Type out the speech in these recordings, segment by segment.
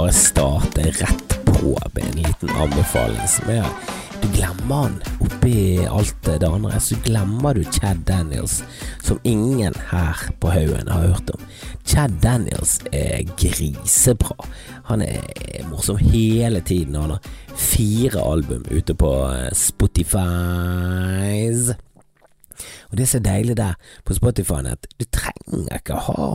bare starte rett på med en liten anbefaling som er Du glemmer han oppi alt det andre, så glemmer du Chad Daniels, som ingen her på haugen har hørt om. Chad Daniels er grisebra. Han er morsom hele tiden. Han har fire album ute på Spotify. Og det som er deilig der på Spotify, er at du trenger ikke ha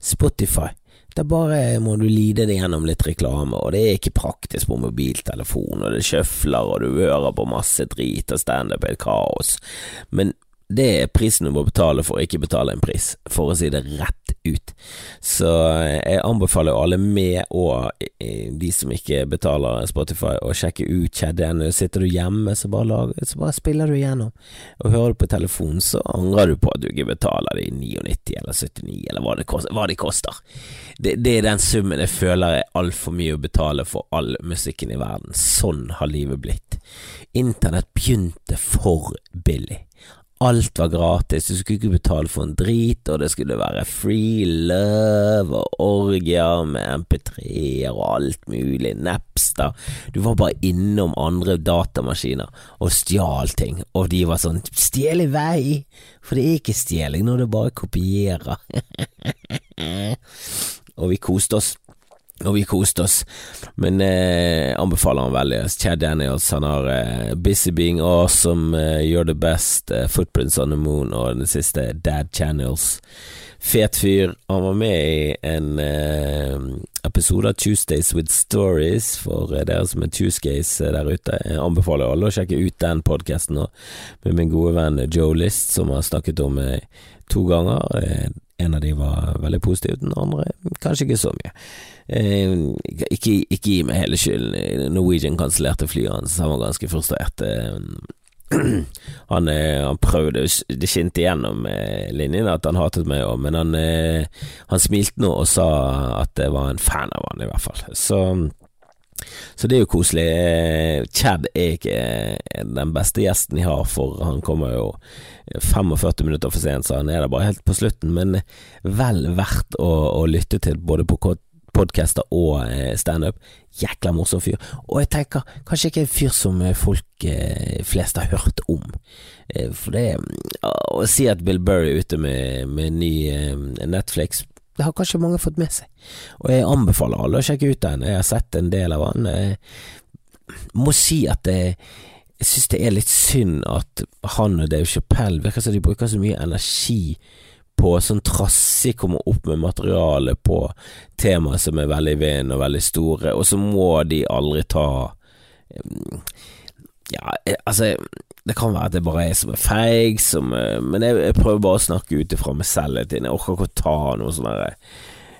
Spotify. Da bare må du lide det gjennom litt reklame, og det er ikke praktisk på mobiltelefon, og det sjøfler, og du hører på masse drit, og standup er et kaos. Men det er prisen du må betale for å ikke betale en pris, for å si det rett ut. Så jeg anbefaler alle med og de som ikke betaler Spotify, å sjekke ut Chadden. Sitter du hjemme, så bare, lager, så bare spiller du igjennom. Og hører du på telefonen, så angrer du på at du ikke betaler de 99 eller 79, eller hva det koster. Hva det, koster. Det, det er den summen jeg føler er altfor mye å betale for all musikken i verden. Sånn har livet blitt. Internett begynte for billig. Alt var gratis, du skulle ikke betale for en drit, og det skulle være free love og orgier med MP3-er og alt mulig, Napster. Du var bare innom andre datamaskiner og stjal ting, og de var sånn stjel i vei, for det er ikke stjeling når du bare kopierer. og vi koste oss og vi koste oss, men eh, anbefaler han veldig. Chad Daniels han har eh, Busy Being Awesome, eh, You're the Best, eh, Footprints on the Moon og den siste Dad Channels. Fet fyr. Han var med i en eh, episode av Tuesdays with Stories for eh, dere som er Tuesdays der ute. Jeg anbefaler alle å sjekke ut den podkasten med min gode venn Joe List, som har snakket om to ganger. En av de var veldig positiv, den andre kanskje ikke så mye. Eh, ikke, ikke, gi meg hele skylden. Norwegian kansellerte flyet hans, han var ganske frustrert. Eh, han, eh, han, prøvde Det skinte igjennom linjen at han hatet meg òg, men han, han smilte nå og sa at jeg var en fan av han, i hvert fall. Så så det er jo koselig. Chad er ikke den beste gjesten jeg har, for han kommer jo 45 minutter for sent, så han er der bare helt på slutten. Men vel verdt å, å lytte til, både på podcaster og eh, standup. Jækla morsom fyr. Og jeg tenker, kanskje ikke en fyr som eh, folk eh, flest har hørt om. For det Å si at Bill Burry er ute med, med ny Netflix det har kanskje mange fått med seg, og jeg anbefaler alle å sjekke ut den. Jeg har sett en del av den. Jeg må si at jeg, jeg synes det er litt synd at han og Dave Chappelle virker som de bruker så mye energi på sånn trassig kommer opp med materiale på temaer som er veldig i vinden og veldig store, og så må de aldri ta Ja, altså det kan være at det bare er som er feig, som, men jeg, jeg, prøver bare å snakke ut ifra meg selv Jeg orker ikke å ta noe sånn derre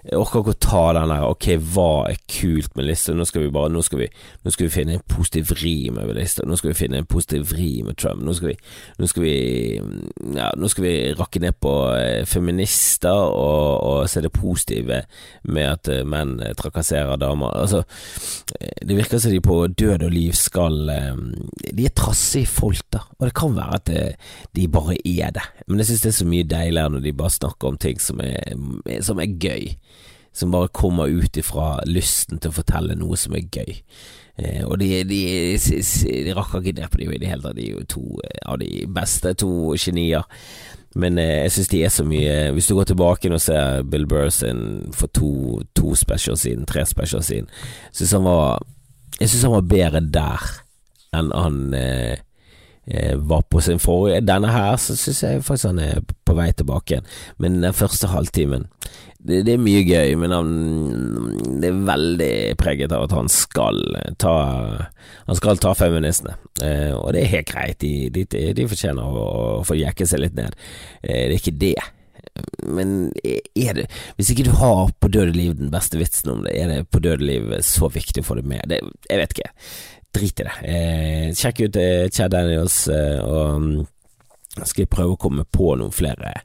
jeg orker ikke å ta den der Ok, hva er kult med lista? Nå skal vi bare Nå skal vi, nå skal vi finne en positiv vri med lista. Nå skal vi finne en positiv vri med Trump. Nå skal vi Nå skal vi Ja, nå skal vi rakke ned på eh, feminister og, og se det positive med at eh, menn eh, trakasserer damer. Altså, det virker som de på død og liv skal De er trassige folk, da. Og det kan være at de bare er det. Men jeg synes det er så mye deiligere når de bare snakker om ting som er, som er gøy som bare kommer ut ifra lysten til å fortelle noe som er gøy. Eh, og de, de, de, de rakker ikke ned på dem i det hele tatt, de er jo to av de beste, to genier. Men eh, jeg syns de er så mye Hvis du går tilbake og ser Bill Burr sin for to, to specials siden, tre specials siden, synes han var, jeg synes han var bedre der enn han eh, eh, var på sin forrige. Denne her så syns jeg faktisk han er på vei tilbake igjen, men den første halvtimen det, det, er mye gøy, men han, det er veldig preget av at han skal ta Han skal ta feministene, eh, og det er helt greit. De, de, de fortjener å, å, få jekke seg litt ned. Eh, det er ikke det. Men er det Hvis ikke du har på døde liv den beste vitsen om det, er det på døde liv så viktig å få det med? Det, jeg vet ikke. Drit i det. Eh, sjekk ut eh, Chad Daniels, eh, og mm, skal jeg prøve å komme på noen flere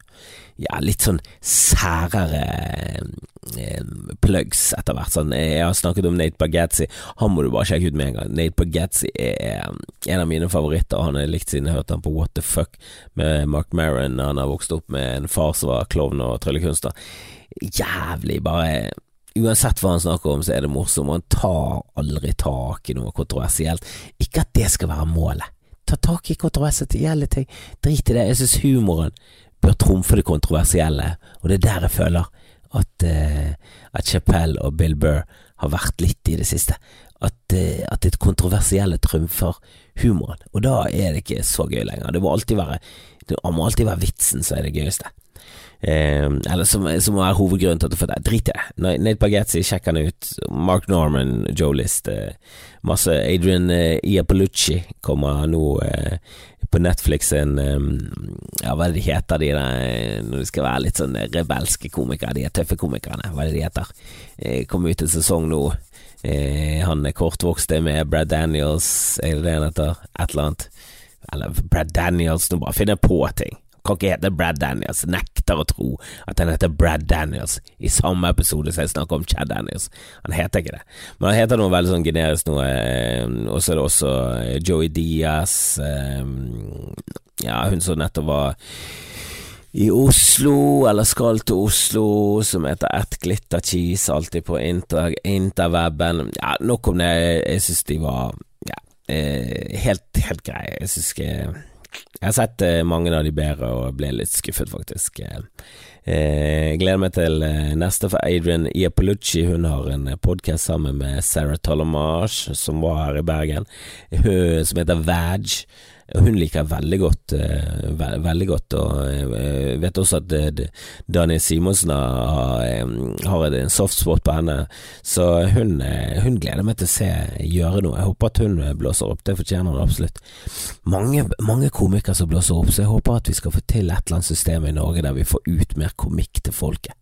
ja, litt sånn særere plugs etter hvert. Sånn, jeg har snakket om Nate Bagazzi, han må du bare sjekke ut med en gang. Nate Bagazzi er en av mine favoritter, han har likt siden jeg hørte han på What the Fuck med Mark Maron. Han har vokst opp med en far som var klovn og tryllekunstner. Jævlig, bare uansett hva han snakker om, så er det morsomt. Han tar aldri tak i noe kontroversielt. Ikke at det skal være målet. Ta tak i kontroversielle ting. Drit i det. Jeg synes humoren bør trumfe det kontroversielle, og det er der jeg føler at, uh, at Chappelle og Bill Burr har vært litt i det siste. At, uh, at det kontroversielle trumfer humoren, og da er det ikke så gøy lenger. Det må alltid være, det må alltid være vitsen som er det gøyeste. Eh, eller som, som er hovedgrunnen til at du får det. Drit i det. Nate Bagetzi, sjekk han ut. Mark Norman, Joe List. Eh, masse Adrian eh, Iapolucci kommer nå eh, på Netflix en eh, Ja, hva er det de heter, de der eh, når de skal være litt sånn rebelske komikere? De er tøffe komikerne, hva er det de heter? Eh, kommer ut en sesong nå. Eh, han er kortvokste med Brad Daniels, er det det han heter? Et eller annet. Eller Brad Daniels, nå bare finner på ting. Kan ikke hete Brad Daniels. Nekter å tro at han heter Brad Daniels i samme episode som jeg snakker om Chad Daniels. Han heter ikke det. Men han heter noe veldig sånn generisk noe. Eh, og så er det også eh, Joey Diaz. Eh, ja, hun som nettopp var i Oslo, eller skal til Oslo, som heter Ett glitter cheese, alltid på inter, interweben. Ja, nok om det. Jeg syns de var ja, helt, helt greie. Jeg syns ikke jeg har sett eh, mange av de bedre og ble litt skuffet, faktisk. Eh, jeg gleder meg til eh, neste for Adrian Iapolucci. Hun har en podkast sammen med Sarah Tollomage, som var her i Bergen, som heter Vag. Hun liker jeg veldig godt, uh, ve veldig godt, og jeg uh, vet også at uh, Daniel Simonsen har, har en softspot på henne, så hun, hun, gleder meg til å se gjøre noe. Jeg håper at hun blåser opp, det fortjener hun absolutt. Mange, mange komikere som blåser opp, så jeg håper at vi skal få til et eller annet system i Norge der vi får ut mer komikk til folket.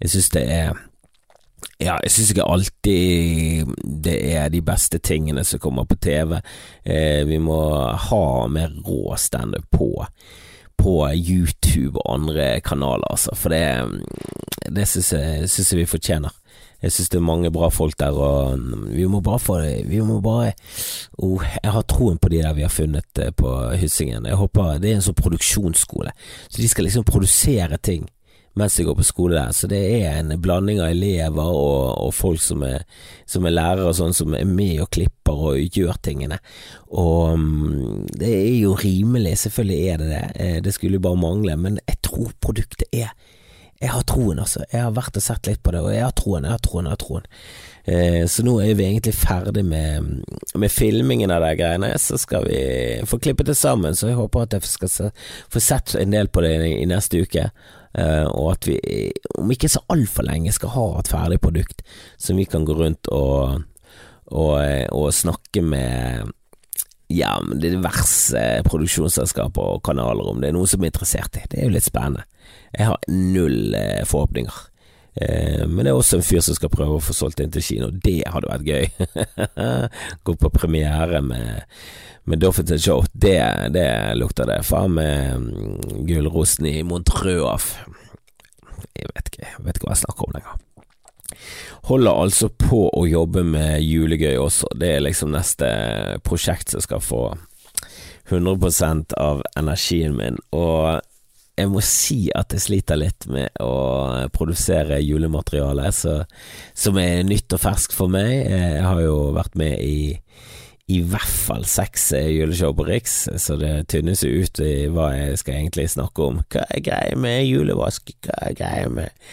Jeg synes det er ja, jeg synes ikke alltid det er de beste tingene som kommer på TV. Eh, vi må ha mer rå standup på, på YouTube og andre kanaler, altså. For det, det syns jeg, jeg vi fortjener. Jeg synes det er mange bra folk der, og vi må bare få det Vi må bare oh, Jeg har troen på de der vi har funnet eh, på Hyssingen. Jeg håper Det er en sånn produksjonsskole, så de skal liksom produsere ting mens de går på skole der. Så det er en blanding av elever og, og folk som er, som er, lærere og sånn, som er med og klipper og gjør tingene. Og um, det er jo rimelig, selvfølgelig er det det. Eh, det skulle jo bare mangle, men jeg tror produktet er Jeg har troen, altså. Jeg har vært og sett litt på det, og jeg har troen, jeg har troen, jeg har troen. Eh, så nå er vi egentlig ferdig med, med filmingen av de greiene, så skal vi få klippet det sammen. Så jeg håper at jeg skal få sett en del på det i neste uke. Uh, og at vi om ikke så altfor lenge skal ha et ferdig produkt som vi kan gå rundt og, og, eh, og snakke med ja, diverse produksjonsselskaper og kanaler om det er noen som er interessert i. Det er jo litt spennende. Jeg har null uh, forhåpninger. Uh, men det er også en fyr som skal prøve å få solgt inn til kino. Det hadde vært gøy. Gå på premiere med med Doffington Show, det, det lukter det. Faen med mm, gullrosten i Montreux. Jeg vet ikke, jeg vet ikke hva jeg snakker om lenger. Holder altså på å jobbe med julegøy også. Det er liksom neste prosjekt som skal få 100% av energien min. Og jeg må si at jeg sliter litt med å produsere julemateriale så, som er nytt og ferskt for meg. Jeg har jo vært med i i hvert fall seks eh, juleshow på Riks, så det tynnes jo ut i hva jeg skal egentlig snakke om. Hva er greia med julevask? Hva er greia med,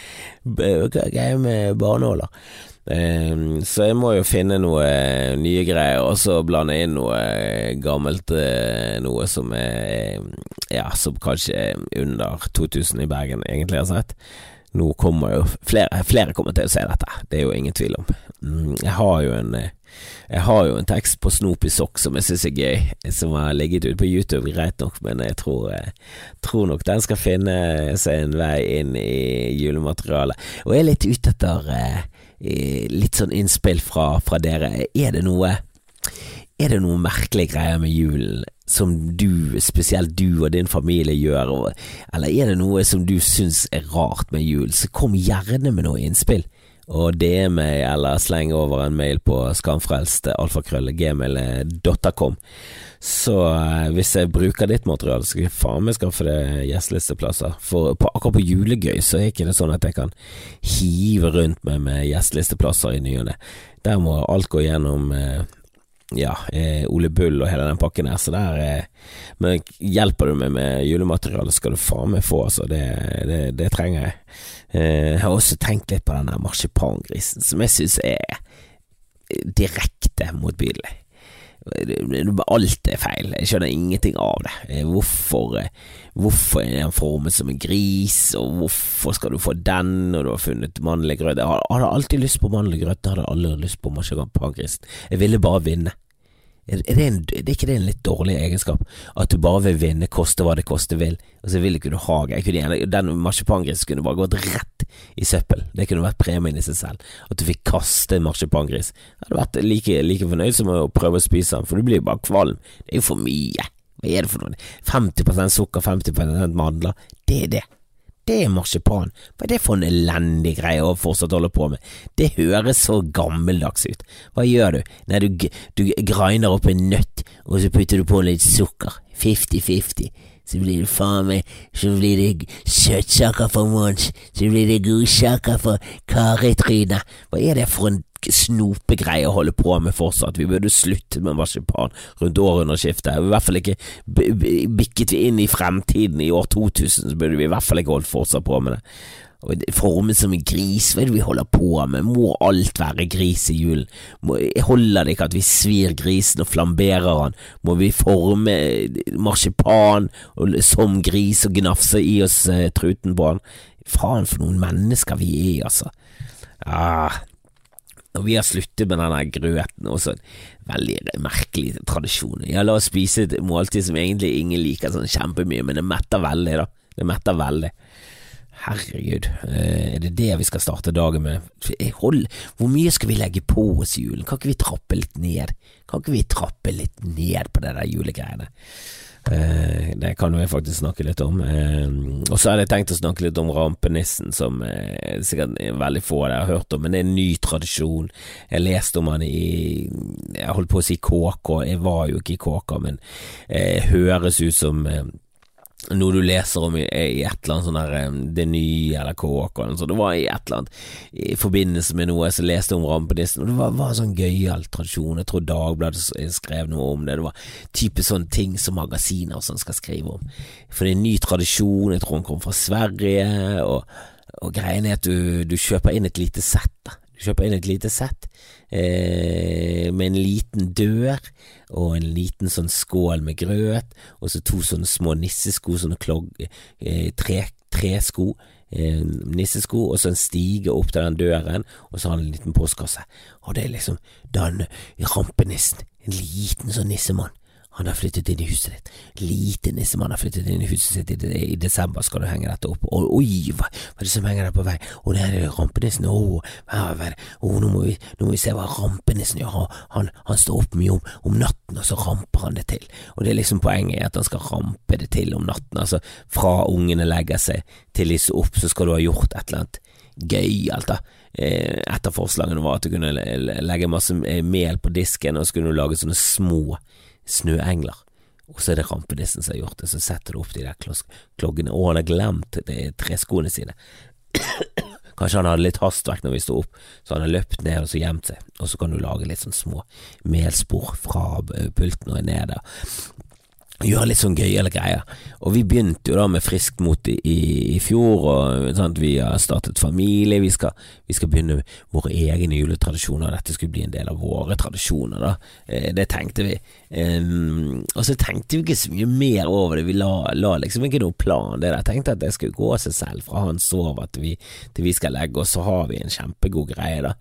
hva er greia med barnåler? Um, så jeg må jo finne noe eh, nye greier, og så blande inn noe eh, gammelt, noe som er Ja, som kanskje er under 2000 i Bergen egentlig har sett. Nå kommer jo flere, flere kommer til å se dette, det er jo ingen tvil om. Mm, jeg har jo en jeg har jo en tekst på Snoopy Sock som jeg synes er gøy, som har ligget ute på YouTube, greit nok, men jeg tror, jeg tror, nok den skal finne seg en vei inn i julematerialet. Og jeg er litt ute etter eh, litt sånn innspill fra, fra dere. Er det noe er det noen merkelige greier med julen som du, spesielt du og din familie gjør, eller er det noe som du syns er rart med jul, så kom gjerne med noe innspill og DM meg eller sleng over en mail på skamfrelst.alfakrøll.gmail.com. Så eh, hvis jeg bruker ditt materiale, skal jeg faen meg skaffe det gjestelisteplasser. For på, akkurat på julegøy så er ikke det sånn at jeg kan hive rundt meg med gjestelisteplasser i ny og ne. Der må alt gå gjennom eh, ja, eh, Ole Bull og hele den pakken her, så der eh, Men hjelper du meg med julemateriale, skal du faen meg få, altså. Det, det, det trenger jeg. Eh, jeg har også tenkt litt på den der marsipangrisen, som jeg syns er direkte motbydelig. Alt er feil, jeg skjønner ingenting av det. Eh, hvorfor, eh, hvorfor er den formet som en gris, og hvorfor skal du få den når du har funnet mannlig grøt? Jeg hadde alltid lyst på mannlig grøt, jeg hadde aldri lyst på marsipangrisen. Jeg ville bare vinne. Er det, en, det er ikke det en litt dårlig egenskap? At du bare vil vinne, koste hva det koste vil, og så vil ikke du ha det. Den marsipangrisen kunne bare gått rett i søppel. Det kunne vært premien i seg selv. At du fikk kaste en marsipangris. Jeg hadde vært like, like fornøyd som å prøve å spise den, for du blir jo bare kvalm. Det er jo for mye. Hva er det for noe? 50% sukker, 50% mandler. Det er det. Det er marsipan. Hva er det for en elendig greie å fortsatt holde på med? Det høres så gammeldags ut. Hva gjør du? Nei, du, du griner opp en nøtt, og så putter du på litt sukker. Fifty-fifty. Så blir det faen meg Så blir det søtsaker for Mons. Så blir det godsaker for Kari-trynet. Hva er det for en snopegreie å holde på med fortsatt. Vi burde slutte med marsipan rundt århundreskiftet. I hvert fall ikke bikket vi inn i fremtiden i år 2000, så burde vi i hvert fall ikke holdt fortsatt på med det. Formet som en gris, hva er det vi holder på med? Må alt være gris i julen? Holder det ikke at vi svir grisen og flamberer han? Må vi forme marsipan som gris og gnafse i oss eh, truten på han? Faen for noen mennesker vi er, altså. Ah, og vi har sluttet med den grøten, også en veldig merkelig tradisjon. Ja, la oss spise et måltid som egentlig ingen liker sånn kjempemye, men det metter veldig, da. Det metter veldig. Herregud, eh, er det det vi skal starte dagen med? Hold, hvor mye skal vi legge på oss i julen? Kan ikke vi trappe litt ned? Kan ikke vi trappe litt ned på det der julegreiene? Eh, det kan jo jeg faktisk snakke litt om. Eh, og så hadde jeg tenkt å snakke litt om rampenissen, som eh, sikkert veldig få av dere har hørt om, men det er en ny tradisjon. Jeg leste om han i Jeg holdt på å si KK, jeg var jo ikke i KK, men høres ut som noe du leser om i, i et eller annet sånn der Det Nye eller KK eller sånt. Det var i et eller annet i forbindelse med noe jeg leste om rampenissen, og det var, var en sånn gøyal tradisjon. Jeg tror Dagbladet skrev noe om det. Det var type sånne ting som magasiner sånn skal skrive om. For det er en ny tradisjon, jeg tror han kom fra Sverige, og, og greien er at du, du kjøper inn et lite sett. du kjøper inn et lite sett eh, med en liten dør og en liten sånn skål med grøt, og så to sånne små nissesko, sånne klogg, eh, tre, tresko, eh, nissesko, og så en stige opp til den døren, og så har han en liten postkasse. Og det er liksom den rampenissen, en liten sånn nissemann han har flyttet inn i huset ditt. Lite nissemann har flyttet inn i huset sitt i, i, desember, skal du henge dette opp. Og, oi, hva, hva, er det som henger der på vei? Å, det er rampenissen. Å? Å, nå må, vi, nå må vi se hva rampenissen gjør. Han, han, står opp mye om, om, natten, og så ramper han det til. Og det er liksom poenget, at han skal rampe det til om natten. Altså, fra ungene legger seg til de står opp, så skal du ha gjort et eller annet gøyalt, da. Eh, et av forslagene var at du kunne legge masse mel på disken, og så kunne du lage sånne små snøengler. Og så er det rampenissen som har gjort det, så setter du opp de der kloggene. Og han har glemt treskoene sine. Kanskje han hadde litt hastverk når vi sto opp, så han har løpt ned og så gjemt seg. Og så kan du lage litt sånn små melspor fra pulten og ned der gjøre litt sånn gøyale greier. Og vi begynte jo da med friskt mot i, i fjor, og sant, vi har startet familie, vi skal, vi skal begynne våre egne juletradisjoner, dette skulle bli en del av våre tradisjoner, da. Eh, det tenkte vi. Um, og så tenkte vi ikke så mye mer over det, vi la, la liksom ikke noe plan. Det der. Tenkte at det skulle gå av seg selv fra han sover til vi, til vi skal legge oss, så har vi en kjempegod greie, da.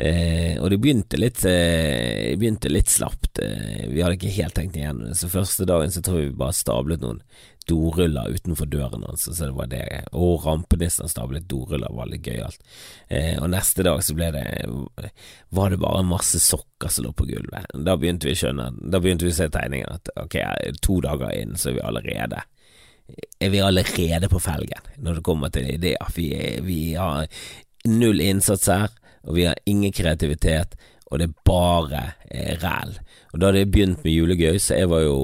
Eh, og det begynte litt, eh, begynte litt slapt, uh, vi hadde ikke helt tenkt igjennom det, så første dagen så så tror jeg vi bare stablet noen doruller utenfor døren hans, så det var det. Og rampenissen stablet doruller, var litt gøyalt. Eh, og neste dag så ble det var det bare masse sokker som lå på gulvet. Da begynte vi å skjønne, da begynte vi å se tegningen at ok, to dager inn så er vi allerede er vi allerede på felgen når det kommer til ideer. Vi, vi har null innsats her, og vi har ingen kreativitet, og det er bare eh, ræl. Og da hadde jeg begynt med julegøy, så jeg var jo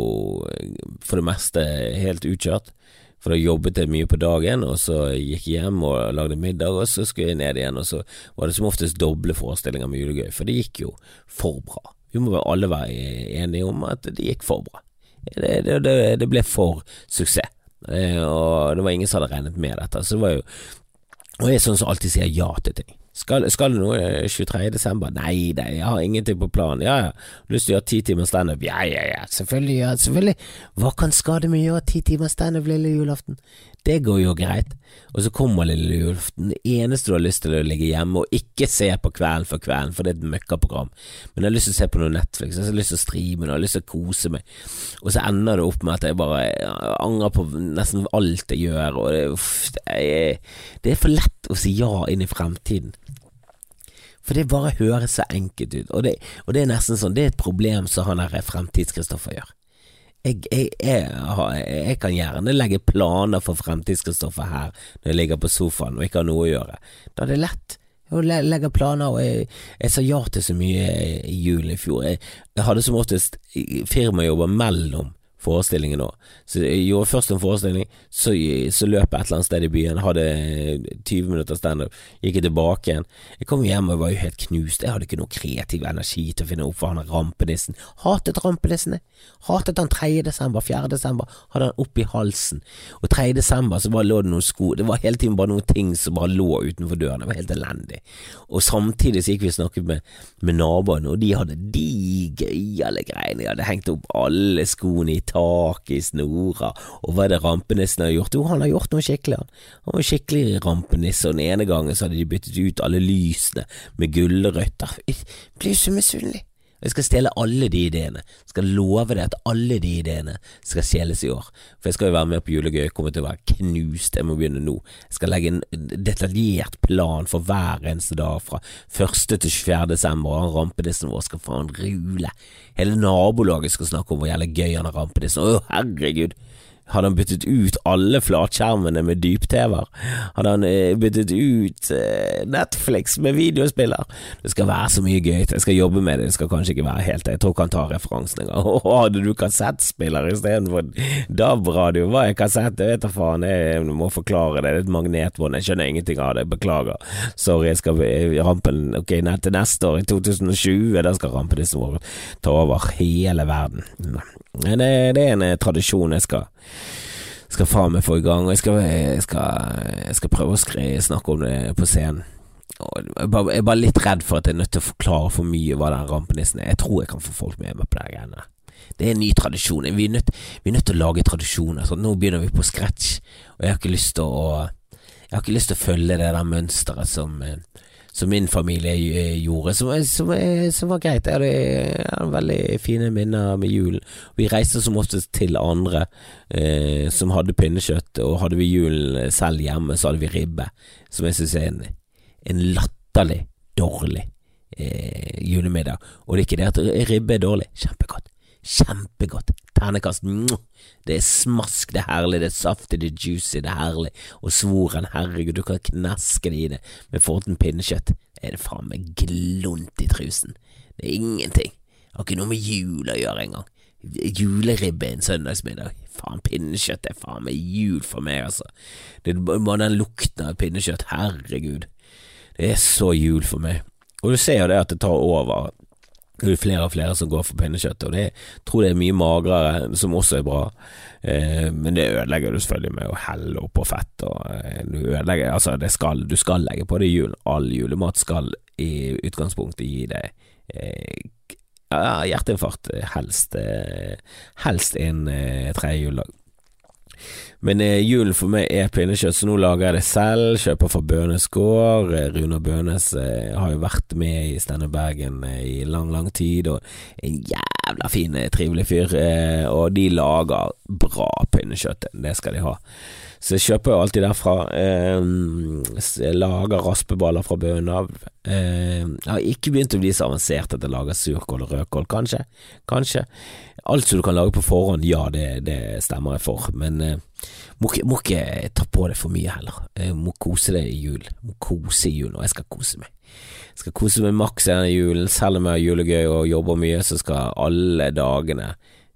eh, for det meste helt utkjørt. For da jobbet jeg mye på dagen, og så gikk jeg hjem og lagde middag, og så skulle jeg ned igjen, og så var det som oftest doble forestillinger med julegøy, for det gikk jo for bra. Vi må alle være enige om at det gikk for bra. Det, det, det, det ble for suksess, eh, og det var ingen som hadde regnet med dette. Så det var jo Og jeg er sånn som alltid sier ja til ting. Skal, skal det noe 23. desember? Nei, nei, jeg har ingenting på planen. Ja, ja. Lyst til å gjøre ti timer standup? Ja, ja, ja, selvfølgelig, ja, selvfølgelig. Hva kan skade med å gjøre ti timer standup lille julaften? Det går jo greit. Og så kommer lille julaften. Det eneste du har lyst til er å ligge hjemme og ikke se på Kvelden for kvelden, for det er et møkkaprogram. Men jeg har lyst til å se på noe Netflix, jeg har lyst til å streame, jeg har lyst til å kose meg. Og så ender det opp med at jeg bare angrer på nesten alt jeg gjør, og det, uff, det, er, det er for lett å si ja inn i fremtiden. For det bare høres så enkelt ut, og det, og det er nesten sånn, det er et problem som han der Fremtids-Kristoffer gjør. Jeg, jeg, jeg, jeg, kan gjerne legge planer for Fremtids-Kristoffer her når jeg ligger på sofaen og ikke har noe å gjøre. Da er det lett. Jeg legger planer, og jeg, sa ja til så mye i julen i fjor. Jeg, hadde som oftest firmajobber mellom forestillingen òg. Så jeg gjorde først en forestilling, så, så løp jeg et eller annet sted i byen, hadde 20 minutter standup, gikk jeg tilbake igjen. Jeg kom hjem og var jo helt knust, jeg hadde ikke noe kreativ energi til å finne opp for han rampenissen. Hatet rampenissene! Hatet han 3. desember, 4. desember, hadde han oppi halsen. Og 3. desember så bare lå det noen sko, det var hele tiden bare noen ting som bare lå utenfor døren, det var helt elendig. Og samtidig så gikk vi og snakket med, med naboene, og de hadde de gøyale greiene, de hadde hengt opp alle skoene i tak i snora, og hva er det rampenissen har gjort? Jo, han har gjort noe skikkelig, han. Han var skikkelig rampenisse, og den ene gangen så hadde de byttet ut alle lysene med gulrøtter. Jeg blir så misunnelig. Jeg skal stjele alle de ideene. Jeg skal love deg at alle de ideene skal stjeles i år. For jeg skal jo være med på julegøy, jeg kommer til å være knust, jeg må begynne nå. Jeg skal legge en detaljert plan for hver eneste dag fra 1. til 24. desember, og rampenissen vår skal faen rule. Hele nabolaget skal snakke om hvor jævlig gøy han er rampenissen. Å, herregud. Hadde han byttet ut alle flatskjermene med dyp-TV-er? Hadde han eh, byttet ut eh, Netflix med videospiller? Det skal være så mye gøy. Jeg skal jobbe med det. Det skal kanskje ikke være helt Jeg tror ikke han tar referansen engang. Hadde du kassettspiller istedenfor DAB-radio? Hva er kassett? Jeg vet da faen. Jeg må forklare det. Det er et magnetbånd. Jeg skjønner ingenting av det. Beklager. Sorry. Jeg skal rampen Ok, til neste år, i 2020, da skal rampenissen vår ta over hele verden. Det, det er en eh, tradisjon jeg skal skal faen meg få i gang, og jeg skal, jeg skal, jeg skal prøve å skre, snakke om det på scenen. Jeg, bare, jeg er bare litt redd for at jeg er nødt til å forklare for mye hva den rampenissen er. Jeg tror jeg kan få folk med meg på de greiene. Det er en ny tradisjon. Vi er nødt, vi er nødt til å lage tradisjoner. Så nå begynner vi på scratch, og jeg har ikke lyst til å Jeg har ikke lyst til å følge det der mønsteret som eh, som min familie eh, gjorde, som, som, som var greit. Jeg hadde, veldig fine minner med julen. Vi reiste som oftest til andre eh, som hadde pinnekjøtt, og hadde vi julen selv hjemme, så hadde vi ribbe, som jeg synes er en, en latterlig dårlig eh, julemiddag. Og det er ikke det at ribbe er dårlig, kjempegodt. Kjempegodt. Ternekast. Det er smask, det er herlig, det er saftig, det er juicy, det er herlig. Og svoren, herregud, du kan kneske det i det. med forten pinnekjøtt er det faen meg glunt i trusen. Det er ingenting. Det har ikke noe med jul å gjøre engang. Juleribbe en søndagsmiddag. Faen, pinnekjøtt er faen meg jul for meg, altså. Det er bare den lukten av pinnekjøtt, herregud. Det er så jul for meg. Og du ser jo det at det tar over det er flere og flere som går for pinnekjøtt, og det tror det er mye magrere, som også er bra. Eh, men det ødelegger du selvfølgelig med å helle oppå fett, og eh, du ødelegger Altså, skal, du skal legge på det jul. All julemat skal i utgangspunktet gi deg eh, hjerteinfarkt, helst, eh, helst en eh, tredje juledag. Men eh, julen for meg er pinnekjøtt, så nå lager jeg det selv. Kjøper fra Bønes gård. Eh, Runar Bønes eh, har jo vært med i Steinar Bergen i lang, lang tid, og en jævla fin, trivelig fyr. Og de lager bra pinnekjøtt, det skal de ha. Så jeg kjøper jo alltid derfra. Eh, lager raspeballer fra bunnen av. Eh, jeg har ikke begynt å bli så avansert at jeg lager surkål og rødkål, kanskje. Kanskje. Alt som du kan lage på forhånd, ja, det, det stemmer jeg for, men eh, må, må, ikke ta på det for mye heller. Jeg må kose deg i jul. Jeg Må kose i jul, og jeg skal kose meg. Jeg skal kose meg maks denne julen. Selv om jeg har julegøy og jobber mye, så skal alle dagene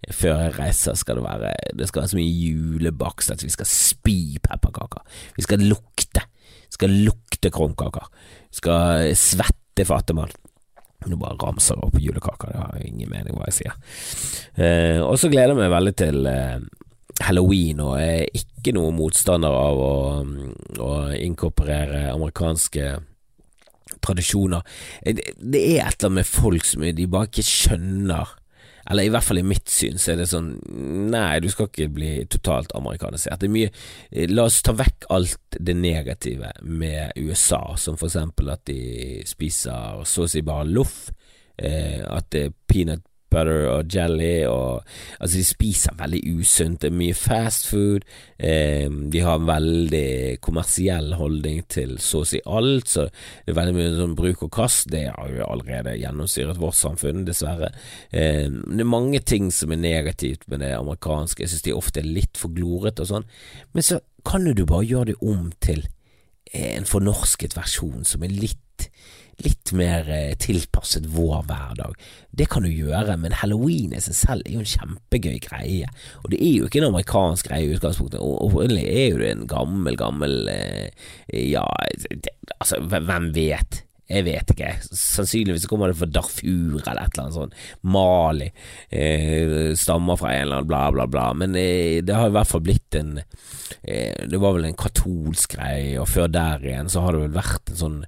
før jeg reiser, skal det være Det skal være så mye julebakst at vi skal spy pepperkaker. Vi skal lukte. Vi skal lukte krumkaker. Vi skal svette fattigmann. Nå bare ramser jeg opp julekaker, det har ingen mening hva jeg sier. Eh, og så gleder jeg meg veldig til eh, halloween, og er ikke noen motstander av å, å inkorporere amerikanske tradisjoner. Eh, det, det er et eller annet med folk som de bare ikke skjønner eller i hvert fall i mitt syn så er det sånn Nei, du skal ikke bli totalt amerikanisert. Det er mye La oss ta vekk alt det negative med USA, som for eksempel at de spiser så å si bare loff. Eh, at det er peanut butter og jelly og Altså, de spiser veldig usunt. Det er mye fast food. Eh, de har en veldig kommersiell holdning til så å si alt, så det er veldig mye sånn bruk og kast. Det har jo allerede gjennomsyret vårt samfunn, dessverre. Eh, det er mange ting som er negativt med det amerikanske. Jeg synes de ofte er litt for glorete og sånn, men så kan du bare gjøre det om til en fornorsket versjon som er litt litt mer eh, tilpasset vår hverdag. Det kan du gjøre, men halloween i seg selv er jo en kjempegøy greie. Og det er jo ikke en amerikansk greie i utgangspunktet. Opprinnelig er jo det en gammel, gammel eh, Ja, det, altså, hvem vet? Jeg vet ikke. Sannsynligvis kommer det fra Darfur eller et eller annet sånt. Mali. Eh, stammer fra en eller annen bla, bla, bla. Men eh, det har i hvert fall blitt en eh, Det var vel en katolsk greie, og før der igjen så har det vel vært en sånn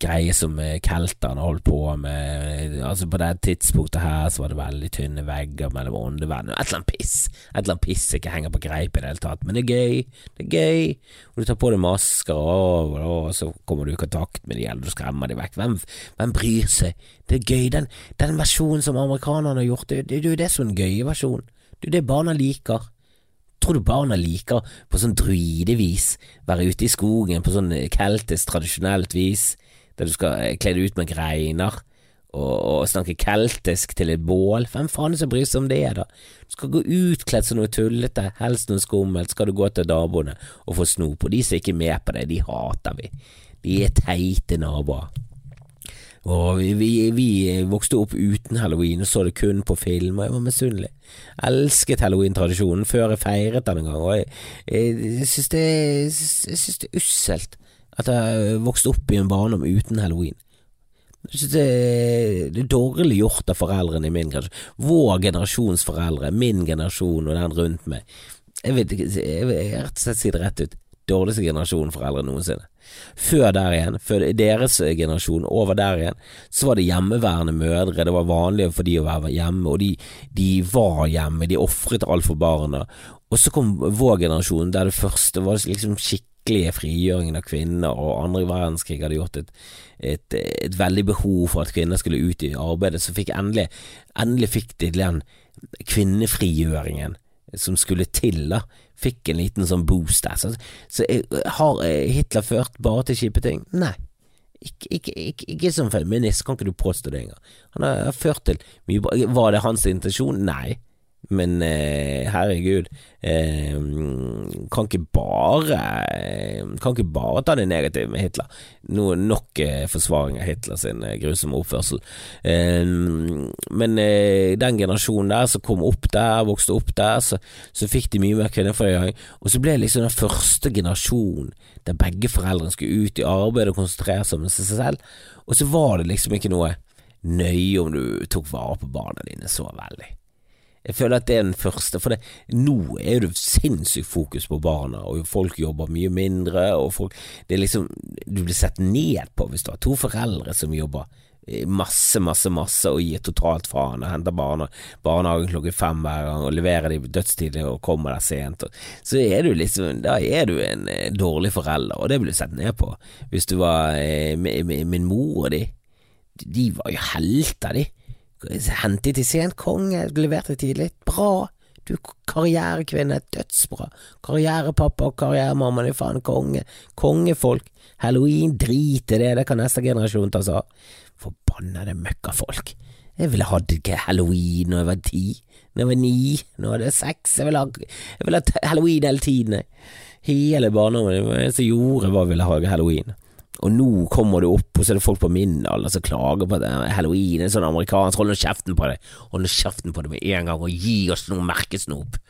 greie som eh, kelterne holdt på med. Altså På det tidspunktet her så var det veldig tynne vegger mellom åndevenn. Et eller annet piss. Et eller annet piss som ikke henger på greip i det hele tatt. Men det er gøy. Det er gøy. Og du tar på deg masker, og, og så kommer du i kontakt med de, eller du skremmer de vekk. Hvem, hvem bryr seg? Det er gøy. Den, den versjonen som amerikanerne har gjort, det, det, det det er den gøye versjon. Det er det barna liker. Tror du barna liker på sånn druidevis, være ute i skogen på sånn keltisk, tradisjonelt vis? Der du skal eh, kle deg ut med greiner og, og, snakke keltisk til et bål. Hvem faen er som bryr seg om det, da? Du skal gå utkledd som noe tullete, helst noe skummelt, skal du gå til naboene og få snop, og de som ikke er med på det, de hater vi. De er teite naboer. Og vi, vi, vi, vokste opp uten halloween og så det kun på film, og jeg var misunnelig. Elsket halloween-tradisjonen før jeg feiret den en gang, og jeg, jeg, jeg synes det, det, er usselt at jeg vokste opp i en barndom uten halloween. Det, er dårlig gjort av foreldrene i min generasjon. Vår generasjons foreldre, min generasjon og den rundt meg. Jeg vet ikke, jeg vil rett og slett si det rett ut. Dårligste generasjon foreldre noensinne. Før der igjen, før deres generasjon, over der igjen, så var det hjemmeværende mødre. Det var vanlig for de å være hjemme, og de, de var hjemme. De ofret alt for barna. Og så kom vår generasjon, der det første var liksom skikk skikkelige frigjøringen av kvinner, og andre verdenskrig hadde gjort et, et, et, veldig behov for at kvinner skulle ut i arbeidet, så fikk endelig, endelig fikk de den kvinnefrigjøringen som skulle til, da, fikk en liten sånn boost der. Så, så har Hitler ført bare til kjipe ting? Nei. Ikke, ikke, ikke, ikke, som feminist, kan ikke du påstå det engang. Han har ført til mye bra. Var det hans intensjon? Nei. Men eh, herregud, eh, kan ikke bare Kan ikke bare ta det negative med Hitler. Noe nok eh, forsvaring av Hitler sin eh, grusomme oppførsel. Eh, men eh, den generasjonen der som kom opp der, vokste opp der, så, så fikk de mye mer kvinneforgjøring. Og så ble det liksom den første generasjonen der begge foreldrene skulle ut i arbeid og konsentrere seg om seg selv. Og så var det liksom ikke noe nøye om du tok vare på barna dine så veldig. Jeg føler at det er den første, for det, nå er det sinnssykt fokus på barna, og folk jobber mye mindre, og folk Det er liksom Du blir sett ned på hvis du har to foreldre som jobber masse, masse, masse og gir totalt faen og henter barna, barnehagen klokken fem hver gang og leverer de dødstidlig og kommer der sent. Og, så er du liksom Da er du en eh, dårlig forelder, og det blir du sett ned på. Hvis du var eh, Min mor og de, de var jo helter, de. Hentet i sent, konge, leverte tidlig. Bra. Du karrierekvinne, dødsbra. Karrierepappa og karrieremamma, er faen konge. Kongefolk. Halloween, drit i det, det kan neste generasjon ta seg av. Forbannede møkkafolk. Jeg ville hatt halloween når jeg var ti, når jeg var ni, når jeg var seks. Jeg ville ha, jeg ville ha halloween hele tiden. Hele barndommen. Det eneste jeg gjorde, var å ville ha halloween. Og nå kommer du opp, og så er det folk på min alder som klager på det er halloween er sånn amerikansk. Hold nå kjeften på det, hold nå kjeften på det med en gang, og gi oss noe merkesnop.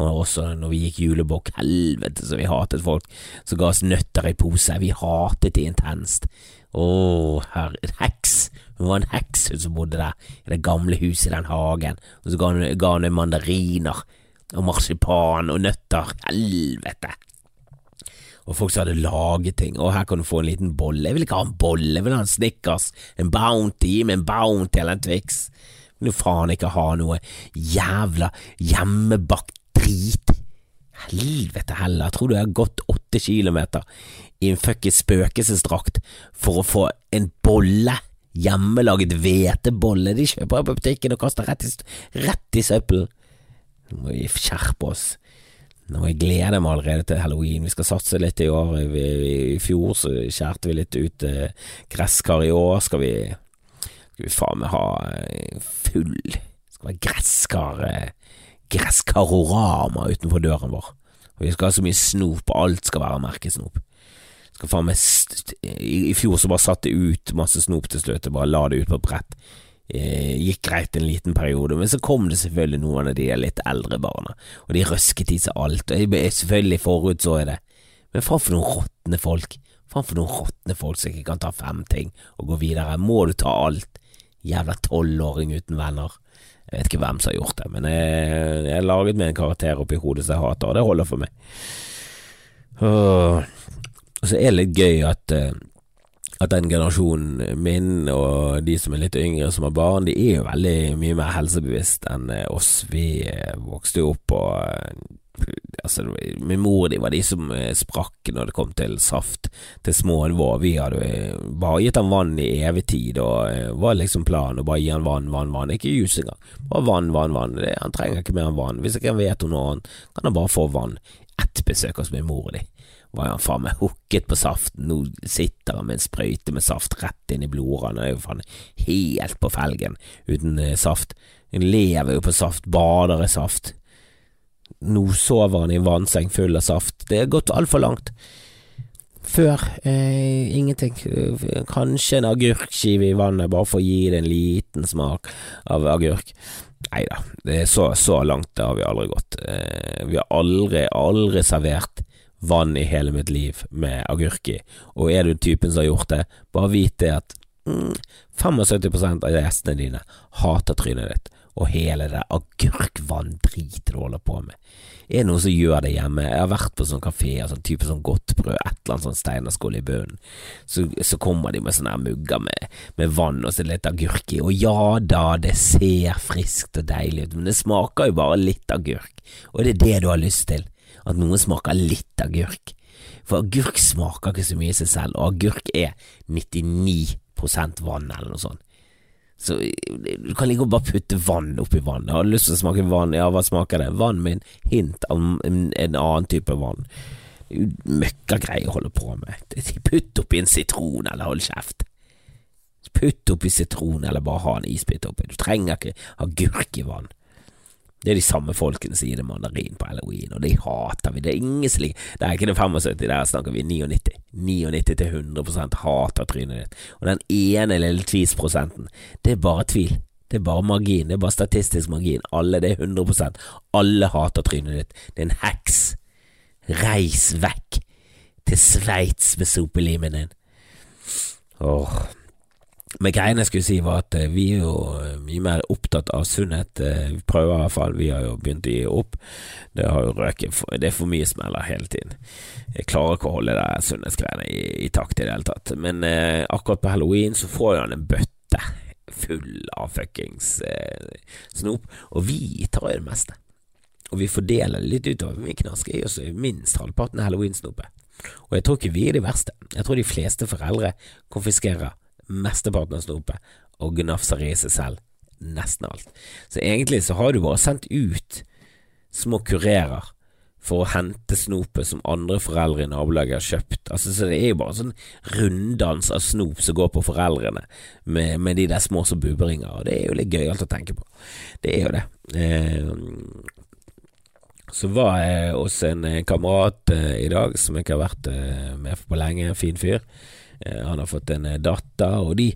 Og også når vi gikk julebukk, helvete så vi hatet folk som ga oss nøtter i pose. Vi hatet det intenst. Å, her, en heks. Hun var en heks hun som bodde der, i det gamle huset i den hagen. Og så ga hun, ga hun mandariner og marsipan og nøtter. Helvete og folk som hadde laget ting. Og her kan du få en liten bolle. Jeg vil ikke ha en bolle, jeg vil ha en Snickers, en Bounty, med en Bounty eller en Twix. Jeg vil faen ikke ha noe jævla hjemmebakt drit. Helvete heller, jeg tror du jeg har gått åtte kilometer i en fuckings spøkelsesdrakt for å få en bolle. Hjemmelaget hvetebolle. De kjøper jeg på butikken og kaster rett i, rett i søppelen. Nå må vi skjerpe oss. Nå jeg gleder meg allerede til halloween. Vi skal satse litt i år. I, i fjor så skjærte vi litt ut eh, gresskar. I år skal vi Skal vi faen meg ha eh, full skal være gresskar eh, Gresskarorama utenfor døren vår. Og vi skal ha så mye snop, og alt skal være merkesnop. Skal faen meg I, I fjor så bare satt det ut masse snop til slutt, og bare la det ut på brett. Eh, gikk greit en liten periode, men så kom det selvfølgelig noen av de litt eldre barna, og de røsket i seg alt, og jeg selvfølgelig forutså jeg det, men faen for noen råtne folk, faen for noen råtne folk som ikke kan ta fem ting og gå videre, må du ta alt, jævla tolvåring uten venner. Jeg vet ikke hvem som har gjort det, men jeg, jeg laget meg en karakter oppi hodet som jeg hater, og det holder for meg. Og så er det litt gøy at uh, at den generasjonen min og de som er litt yngre som har barn, de er jo veldig mye mer helsebevisst enn eh, oss. Vi eh, vokste jo opp på eh, Altså, min mor de var de som sprakk når det kom til saft til små alvor. Vi hadde bare gitt han vann i evig tid, og var liksom planen å bare gi han vann, vann, vann. Ikke jus engang. Bare vann, vann, vann. Han trenger ikke mer enn vann. Hvis ikke han vet noe annet, kan han bare få vann. Ett besøk hos min mor og de var han faen meg hooket på saften. Nå sitter han med en sprøyte med saft rett inn i blodårene. Er jo faen helt på felgen uten eh, saft. Han lever jo på saft, bader i saft. Nå sover han i en vannseng full av saft. Det er gått altfor langt. Før eh, ingenting. Kanskje en agurkskive i vannet, bare for å gi det en liten smak av agurk. Nei da, så, så langt har vi aldri gått. Eh, vi har aldri, aldri servert vann i hele mitt liv med agurk i, og er du typen som har gjort det, bare vit det at mm, 75% av gjestene dine hater trynet ditt, og hele det agurkvanndritet du holder på med. Er det noen som gjør det hjemme? Jeg har vært på sånn kafé, sånn type sånn godtbrød, et eller annet sånn steinerskål i bunnen. Så, så, kommer de med sånne mugger med, med, vann og så litt agurk i, og ja da, det ser friskt og deilig ut, men det smaker jo bare litt agurk, og det er det du har lyst til at noe smaker litt agurk. For agurk smaker ikke så mye i seg selv, og agurk er 99 vann eller noe sånt. Så du kan like bare putte vann oppi vann. Har du lyst til å smake vann, ja, hva smaker det? Vann med en hint av en, annen type vann. Møkkagreier å holde på med. Putt oppi en sitron, eller hold kjeft. Putt oppi sitron, eller bare ha en isbit oppi. Du trenger ikke agurk i vann. Det er de samme folkene som gir det mandarin på halloween, og de hater vi. Det er ingen slik Det er ikke det 75, der snakker vi 99. 99 til 100 hater trynet ditt. Og den ene lille tvilsprosenten, det er bare tvil. Det er bare margin. Det er bare statistisk margin. Alle, det er 100 Alle hater trynet ditt. Det er en heks. Reis vekk til Sveits med sopelimen din. Åh. Men greien jeg skulle si var at eh, vi er jo eh, mye mer opptatt av sunnhet. Eh, vi prøver i hvert fall, vi har jo begynt å gi opp. Det røket Det er for mye smeller hele tiden. Jeg klarer ikke å holde det sunnhetsgreiene i, i, takt i det hele tatt. Men eh, akkurat på halloween så får han en bøtte full av fuckings eh, snop, og vi tar jo det meste. Og vi fordeler det litt utover. Min knask i jo så minst halvparten av halloweensnopet. Og jeg tror ikke vi er de verste. Jeg tror de fleste foreldre konfiskerer mesteparten av snopet og gnafser i seg selv nesten alt. Så egentlig så har du bare sendt ut små kurerer for å hente snopet som andre foreldre i nabolaget har kjøpt. Altså, så det er jo bare sånn runddans av snop som går på foreldrene, med, med de der små som buberinger, og det er jo litt gøyalt å tenke på. Det er jo det. Eh, så var jeg hos en kamerat eh, i dag som jeg ikke har vært eh, med på lenge, en fin fyr. han har fått en datter, og de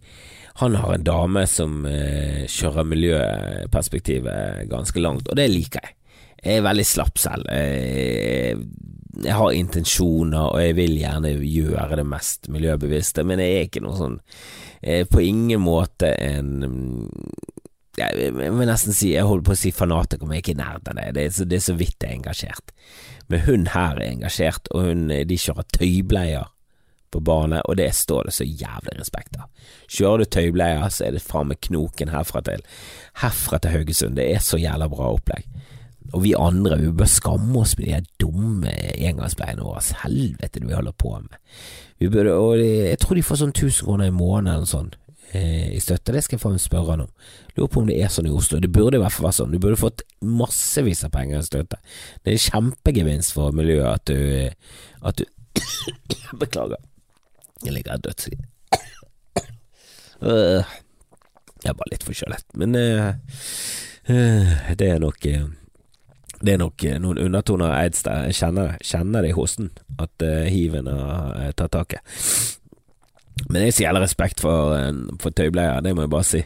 han har en dame som kjører miljøperspektivet ganske langt, og det liker jeg. Jeg er veldig slapp selv. Jeg, jeg har intensjoner, og jeg vil gjerne gjøre det mest miljøbevisste, men jeg er ikke noe sånn På ingen måte en jeg vil nesten si Jeg holder på å si fanatiker, men jeg er ikke nær av det. Det er, så, vidt jeg er engasjert. Men hun her er engasjert, og hun, de kjører tøybleier på bane, og det står det så jævlig respekt av. Kjører du tøybleier, så er det faen meg knoken herfra til Herfra til Haugesund. Det er så jævla bra opplegg. Og vi andre, vi bør skamme oss med de dumme engangsbleiene våre. Helvete det vi holder på med. Burde, og jeg tror de får sånn 1000 kroner i måneden eller noe sånt i støtte. Det skal jeg faen spørre han om. Lurer på om det er sånn i Oslo. Det burde i hvert fall være sånn. Du burde fått massevis av penger i støtte. Det er en kjempegevinst for miljøet at du, at du Beklager. Jeg ligger her dødssyk. Jeg er bare litt forkjølet. Men uh, uh, det er nok det er nok noen undertoner Eids der. Jeg kjenner, kjenner det i hosten at hiven har tatt taket. Men jeg sier respekt for, for tøybleier, det må jeg bare si.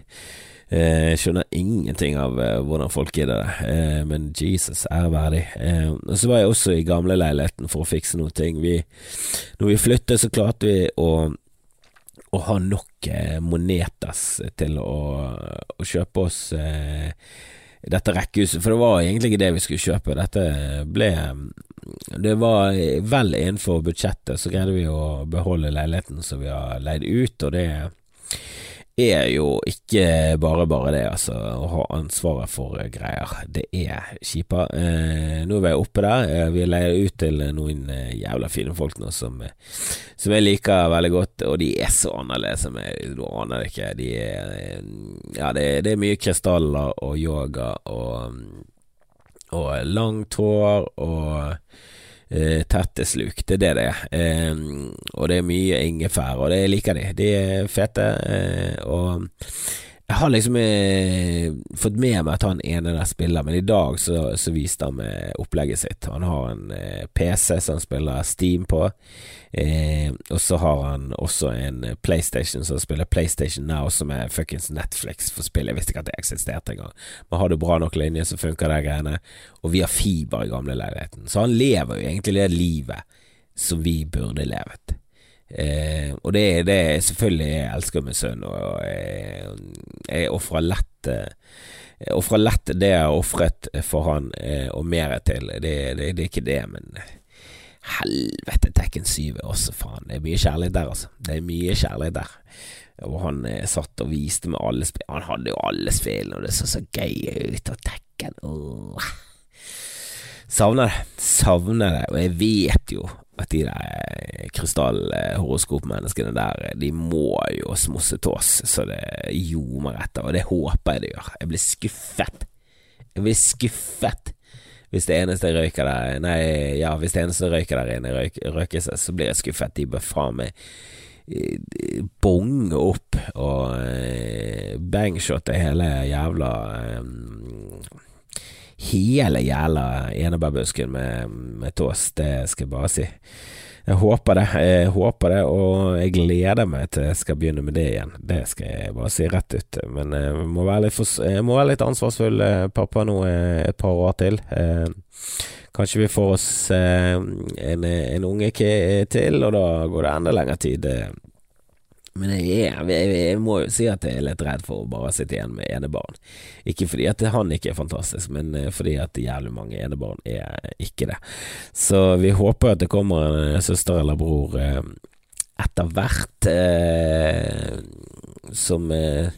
Jeg skjønner ingenting av hvordan folk gidder det, men Jesus, er verdig. Og så var jeg også i gamleleiligheten for å fikse noen ting. Vi, når vi flyttet, så klarte vi å å ha nok monetas til å, å kjøpe oss eh, dette rekkehuset, for det var egentlig ikke det vi skulle kjøpe. Dette ble Det var vel innenfor budsjettet, så greide vi å beholde leiligheten som vi har leid ut, og det er jo ikke bare bare det, altså, å ha ansvaret for greier. Det er kjipa. Eh, nå er vi oppe der. Eh, vi leier ut til noen eh, jævla fine folk nå som, som jeg liker veldig godt, og de er så annerledes som jeg Du aner ikke. De er Ja, det, det er mye krystaller og yoga og, og langt hår og eh, tette sluk. Det er det det er. Eh, og det er mye ingefær, og det liker de. De er fete. Eh, og jeg har liksom eh, fått med meg at han ene der spiller, men i dag så, så viste han meg opplegget sitt. Han har en eh, PC som han spiller Steam på, eh, og så har han også en PlayStation som spiller PlayStation Now, som er fuckings Netflix for spill. Jeg visste ikke at det eksisterte engang. Men har du bra nok linje, så funker de greiene. Og vi har fiber i gamleleiligheten, så han lever jo egentlig det livet som vi burde levet. Eh, og det er det selvfølgelig jeg elsker med sønn, og jeg, jeg ofrer lett Jeg ofrer lett det jeg har ofret for han, eh, og mer til. Det, det, det, er ikke det, men helvete, Tekken 7 er også, faen. Det er mye kjærlighet der, altså. Det er mye kjærlighet der. Og han eh, satt og viste med alle spill Han hadde jo alle spillene, og det så så gøy ut, og Tekken. Savner det. Savner det. Og jeg vet jo at de der eh, krystallhoroskopmenneskene der, eh, de må jo smosse tås så det ljomer etter, og det håper jeg det gjør. Jeg blir skuffet. Jeg blir skuffet hvis det eneste røyker der Nei, ja, hvis det eneste røyker der inne røyk, røyker seg, så blir jeg skuffet. De bør faen meg eh, bonge opp og bangshotte hele jævla hele jævla enebærbusken med, med tås, det skal jeg bare si. Jeg håper det, jeg håper det, og jeg gleder meg til jeg skal begynne med det igjen. Det skal jeg bare si rett ut. Men jeg må være litt, for, må være litt ansvarsfull eh, pappa nå eh, et par år til. Eh, kanskje vi får oss en, en unge til, og da går det enda lengre tid. Men jeg, er, jeg, jeg, må jo si at jeg er litt redd for å bare sitte igjen med enebarn. Ikke fordi at han ikke er fantastisk, men eh, fordi at jævlig mange enebarn er ikke det. Så vi håper at det kommer en eh, søster eller bror eh, etter hvert eh, som eh,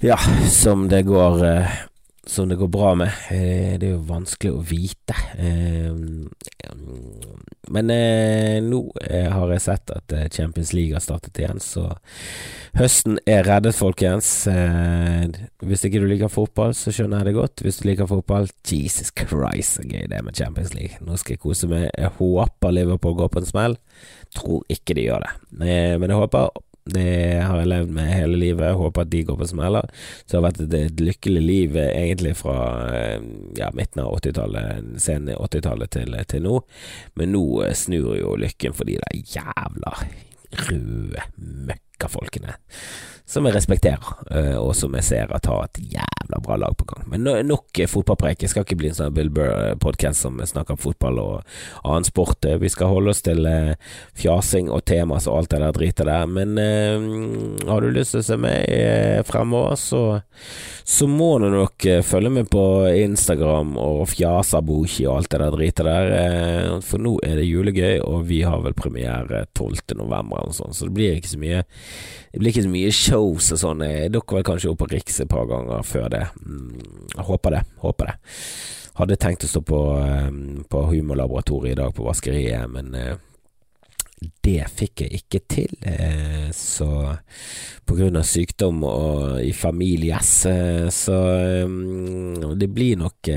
Ja, som det går eh, som det går bra med. Eh, det er jo vanskelig å vite. Eh, men eh, nå har jeg sett at Champions League har startet igjen, så høsten er reddet, folkens. Hvis ikke du liker fotball, så skjønner jeg det godt. Hvis du liker fotball, Jesus Christ, så gøy det er med Champions League. Nå skal jeg kose meg. Jeg håper Liverpool går på en smell. Tror ikke de gjør det, men jeg håper. Det har jeg levd med hele livet. Håper at de går på smeller. Så det har vært et, lykkelig liv egentlig fra eh, ja, midten av 80-tallet, sen 80-tallet til, til, nå. Men nå snur jo lykken for de der jævla røde møkkafolkene som jeg respekterer, eh, og som jeg ser at har et jævla bra lag på gang. Men nok fotballpreik. Jeg skal ikke bli en sånn Bill Burr-podkast som snakker om fotball og annen sport. Eh, vi skal holde oss til eh, fjasing og temas og alt det der dritet der. Men eh, har du lyst til å se meg fremover, så, så må du nok følge med på Instagram og Fjasaboki og alt det der dritet der. For nå er det julegøy, og vi har vel premiere 12. november eller noe sånt, så det blir ikke så mye det blir ikke så mye shows og sånn. dukker vel kanskje opp på Riks et par ganger før det. Mm, jeg håper det. Håper det. Hadde tenkt å stå på, eh, på Humorlaboratoriet i dag på vaskeriet, men eh, det fikk jeg ikke til. Eh, så på grunn av sykdom og i families, så det blir nok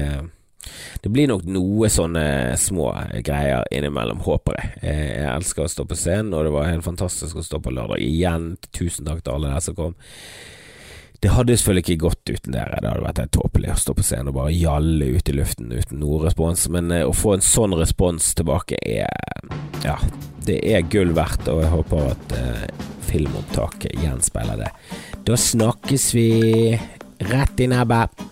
det blir nok noe sånne små greier innimellom, håper jeg. Jeg elsker å stå på scenen, og det var helt fantastisk å stå på lørdag. Igjen, tusen takk til alle der som kom. Det hadde selvfølgelig ikke gått uten dere, det hadde vært helt tåpelig å stå på scenen og bare gjalle ut i luften uten noe respons, men eh, å få en sånn respons tilbake er Ja, det er gull verdt, og jeg håper at eh, filmopptaket gjenspeiler det. Da snakkes vi rett i nebbet.